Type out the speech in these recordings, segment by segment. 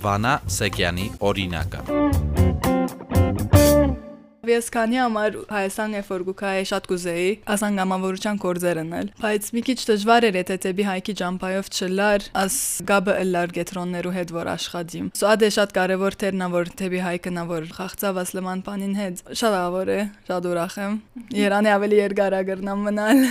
Վանա Սեկյանի օրինակը։ Ես քանի համար Հայաստան երբ որ գուքայի շատ կուզեի ասանգամավորության կորձեր ընել, բայց մի քիչ դժվար էր եթե դեպի հայքի ջամփայով չլար, աս գաբը լար գետրոններու հետ որ աշխատիմ։ Սոադե շատ կարևոր թերնա որ դեպի հայքը նա որ խաղցավ ասլման պանին հետ։ Շատ ավոր է, շատ ուրախ եմ։ Երանի ավելի երկար ագրնամ մնալ։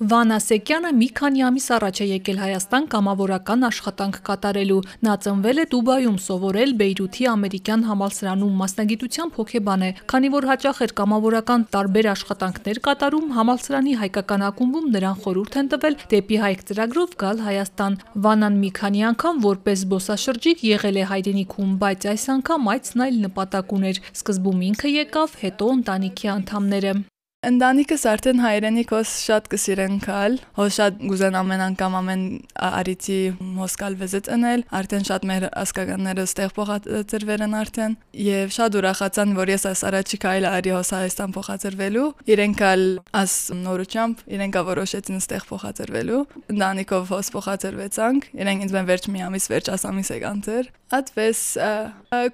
Վանա Սեկյանը մի քանի ամիս առաջ է եկել Հայաստան կամավորական աշխատանք կատարելու։ Նա ծնվել է Դուբայում, սովորել Բեյրութի ամերիկյան համալսարանում մասնագիտությամբ հոգեբան է։ Քանի որ հաճախ էր կամավորական տարբեր աշխատանքներ կատարում, համալսարանի հայկական ակումբում նրան խորհուրդ են տվել դեպի հայք ծրագրով գալ Հայաստան։ Վանան մի քանի անգամ որպես զբոսաշրջիկ եղել է հայրենիքում, բայց այս անգամ այցն այլ նպատակ ուներ։ Սկզբում ինքը եկավ, հետո ընտանիքի անդամները։ Ընտանիքս արդեն հայրենիքոս շատ կսիրեն կալ, հո շատ գուզեն ամեն անգամ ամեն արիցի մոսկալ վեզետ ընել, արդեն շատ մեր ասկականները ստեղ փոխադրվել են արդեն եւ շատ ուրախացան, որ ես այս առաջի քայլը արի հոս Հայաստան փոխադրվելու, իրենք ալ աս նորությամբ իրենք որոշեցին ստեղ փոխադրվելու, ընտանիքով հոս փոխադրվեցանք, իրենք ինձ մեն վերջ մի ամիս վերջ ասամիս եկան դեր, Ատվես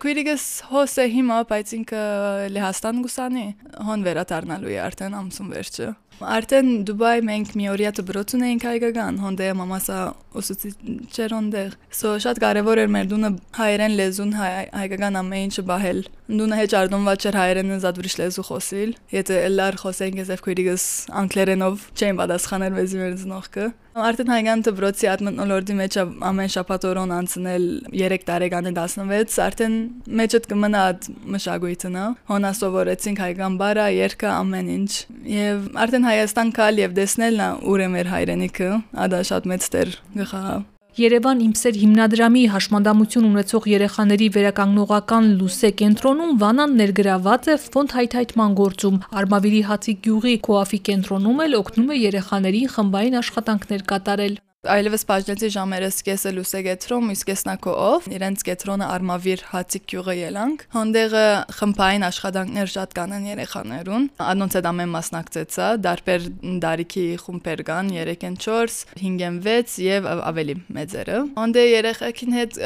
քույրիկս հոսը հիմա, բայց ինքը Լեհաստան գուսանի, հոն վերադառնալու է karaktären som verkligen Արդեն Դուբայ մենք մի օրյա դբրոց ունեինք հայկական, հոնդե մամասա ուսուցիչեր ոնդեղ։ Սո շատ կարևոր էր մեր դունը հայերեն լեզուն հայկական ամեն ինչը բահել։ Դունը հեչ արդոնված չէր հայերենը զադվրիշ լեզու խոսիլ։ Եթե լար խոսենք ես քույրիկս անգլերենով չեն պատասխաներ վեզի մեր զնողքը։ Արդեն հայկական դբրոցի ատմտնոլորդի մեջ ամեն շաբաթ օրոն անցնել 3 տարեկան 16, արդեն մեջդ կմնա այդ մշակույթը, նա։ Հոնա սովորեցինք հայկական բարա, երգը, ամեն ինչ։ Եվ արդեն Հայաստան կալ եւ տեսնելն ուր է մեր հայրենիքը, ադա շատ մեծ տեր գխա Երևան Իմսեր հիմնադրամի հաշմանդամություն ունեցող երեխաների վերականգնողական լուսե կենտրոնում Վանան ներգրաված է ֆոնդ հայթայթման գործում։ Արմավիրի հացի գյուղի Կոաֆի կենտրոնում էլ օգնում է երեխաներին խմբային աշխատանքներ կատարել։ Այլևս բաժնեցի ժամերս կեսը լուսե գետրոմ, իսկ կեսնակոով, իրենց կետրոնը արմավիր հացիկ գյուղը ելանք։ Հոնդեղը խմբային աշխատանքներ շատ կանեն երեխաներուն։ Անոնց հետ ամեն մասնակցեցա, դարբեր դարիքի խումբեր կան 3-ն 4, 5-ն 6 եւ ավելի մեծերը։ Հոնդե երեխեքին հետ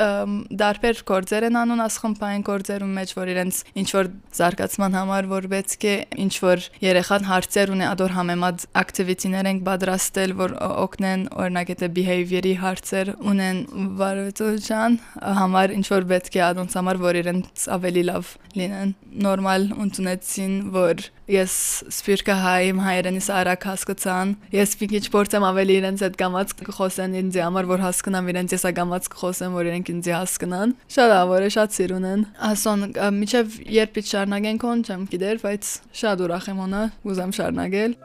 դարբեր գործեր են անում աս խմբային գործերում մեջ, որ իրենց ինչ որ զարգացման համար որ պետք է ինչ որ երեխան հարցեր ունի, ադոր համեմատ ակտիվիտիներ ենք պատրաստել, որ օգնեն օրինակ եթե behavior-ի հարցեր ունեն վարվետության համար ինչ որ պետք է adons համար որ իրենց ավելի լավ լինեն նորմալ ընդունեցին որ ես սպիրկա հայм հայերենից արագ հասկացան ես մի քիչ փորձեմ ավելի իրենց հետ գամած խոսեն ինձ համար որ հասկանամ իրենց եսա գամած խոսեմ որ իրենք ինձ հասկանան շատ ավոր է շատ սիրուն են ասոն միջև երբ իջ շարնագեն կոն չեմ գիտեր բայց շատ ուրախ եմոնա ուզեմ շարնագել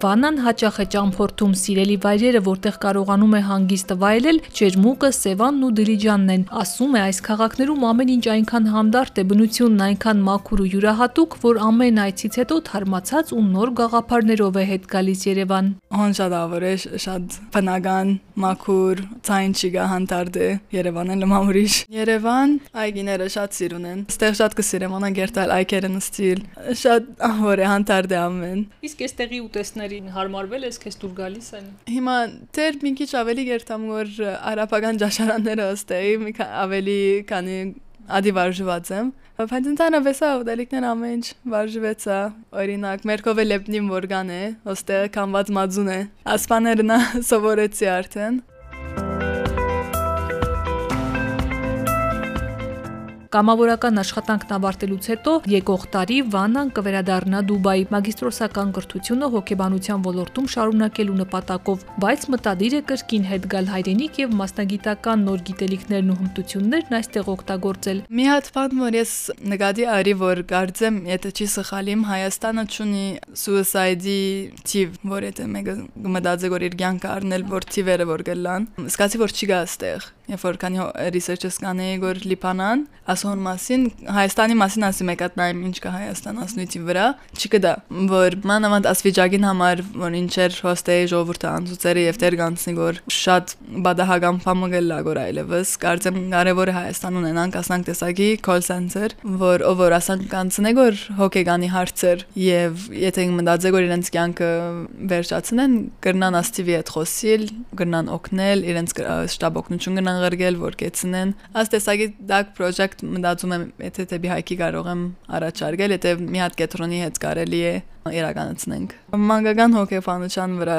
Վանան հաճախ է ճամփորդում սիրելի վայրերը, որտեղ կարողանում է հանգիստ վայելել Չերմուկը, Սևանն ու Դիլիջանն են։ Ասում է, այս քաղաքներում ամեն ինչ այնքան հանդարտ է, բնությունն այնքան մաքուր ու յուրահատուկ, որ ամեն այցից հետո թարմացած ու նոր գաղափարներով է հետ գալիս Երևան։ Հոն շատ ավոր է, շատ բնական, մաքուր, ցայն չգա հանդարտ է Երևանը լմամուրիշ։ Երևան այգիները շատ սիրուն են։ Ստեղ շատ կսիրեմ, անա գերտալ այգերն ստիլ։ Շատ ավոր է հանդարտ է ամեն։ Իսկ այստեղի ուտեստներ Ջրերին հարմարվել ես, քեզ դուր գալիս են։ Հիմա դեր մի քիչ ավելի գերտամ որ արաբական ճաշարանները ըստեի մի ավելի քանի ադի վարժված եմ բայց ընդհանրապես ուտելիքներ ամեն ինչ վարժվեցա օրինակ մերկովե լեպնիմ որգան է ոստեղ կանված մածուն է ասպաներն սովորեցի արդեն Կամավորական աշխատանքն ավարտելուց հետո եկող տարի Վանան կվերադառնա Դուբայ մագիստրոսական կրթությունը հոգեբանության ոլորտում շարունակելու նպատակով, բայց մտադիր է կրկին հետ գալ հայրենիք եւ մասնագիտական նոր գիտելիքներն ու հմտություններն այստեղ օգտագործել։ Մի հատ բան, որ ես նկատի արի, որ կարծեմ, եթե չի սխալիմ, Հայաստանը ունի suicide-ի թիվ, որ եթե մեկը մտածի որ իր կյանքը առնել, որ թիվերը որ գլան, սկացի որ չի գա այստեղ։ երբ որ քանի research-ս կանեի գոր Լիբանան, ասոն մասին Հայաստանի մասին ասի մեկատ նայեմ ինչ կա Հայաստան ասնույթի վրա, չկդա, որ մանավանդ ասվիճակին համար, որ ինչեր հոստեի ժողովուրդը անցուցերի եւ դեր գանցնի որ շատ բադահագամ փամուգել լագոր այլևս, կարծեմ կարևոր է Հայաստան ունենանք ասանք տեսակի call center, որ ով որ ասանք կանցնե որ հոգեգանի հարցեր եւ եթե մտածեք որ իրենց կյանքը վերջացնեն, կրնան աստիվի հետ խոսիլ, կրնան օգնել, իրենց շտաբ օգնություն կնան ղրգել, որ կեցնեն։ Աս տեսակի դակ project մտածում եմ, եթե դեպի հայքի կարող եմ առաջարկել, եթե մի հատ կետրոնի հետ կարելի է իրականացնենք։ Մանկական հոգեբանության վրա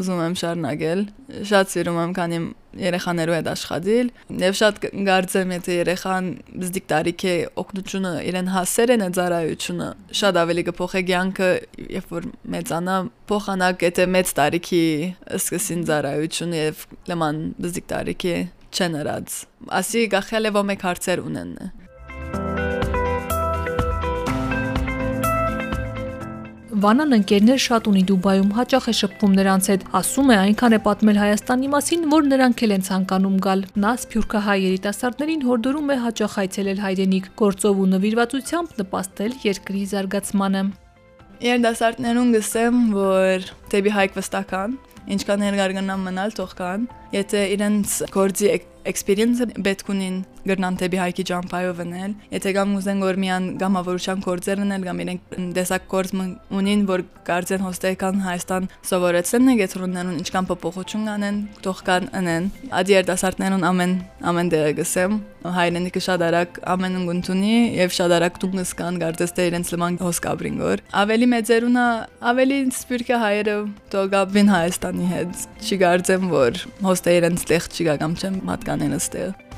ուզում եմ շարունակել։ Շատ սիրում եմ, քանի երեխաներու հետ աշխատել եւ շատ կարծեմ եթե երեխան բզդիկ տարիքի օգնությունը իրեն հասեր են ծառայությունը շատ ավելի կփոխի կյանքը երբ որ մեծանա փոխանակ եթե մեծ տարիքի սկսին ծառայություն եւ լման բզդիկ տարիքի չեն հրած ասի գախել է ոմե հարցեր ունեն Վանան ընկերներ շատ ունի Դուբայում, հաճախ է շփվում նրանց հետ, ասում է այնքան է պատմել Հայաստանի մասին, որ նրանք էլ են ցանկանում գալ։ Նա սփյուռքահայ երիտասարդներին հորդորում է հաճախ այցելել հայրենիք, գործով ու նվիրվածությամբ նպաստել երկրի զարգացմանը։ Երիտասարդներուն գսեմ, որ դեպի հայք վստահան, ինչքան հերգար գնան մնալ թող կան, եթե իրենց գործի experience-ը պետք ունին գրնան դեպի հայքի ճամփայով ընել, եթե կամ ուզեն որ միան գամավորության գործեր ունել կամ իրենք դեսակ գործ ունին, որ կարծեն հոստեկան Հայաստան սովորեցնեն նեգետրուններուն ինչքան փոփոխություն կանեն, թող կան ընեն։ Ադի երիտասարդներուն ամեն ամեն դերը գսեմ, հայրենիքը շատ արագ ամեն ընկունտունի եւ շատ արագ դուգնս կան կարծես թե իրենց լման հոսկաբրին գոր։ Ավելի մեծերունա, ավելի սպիրկա հայերը թողաբին Հայաստանի հետ։ Չի կարծեմ որ հոստե իրենց տեղ չի գա կամ չեմ մատկանեն ըստեղ։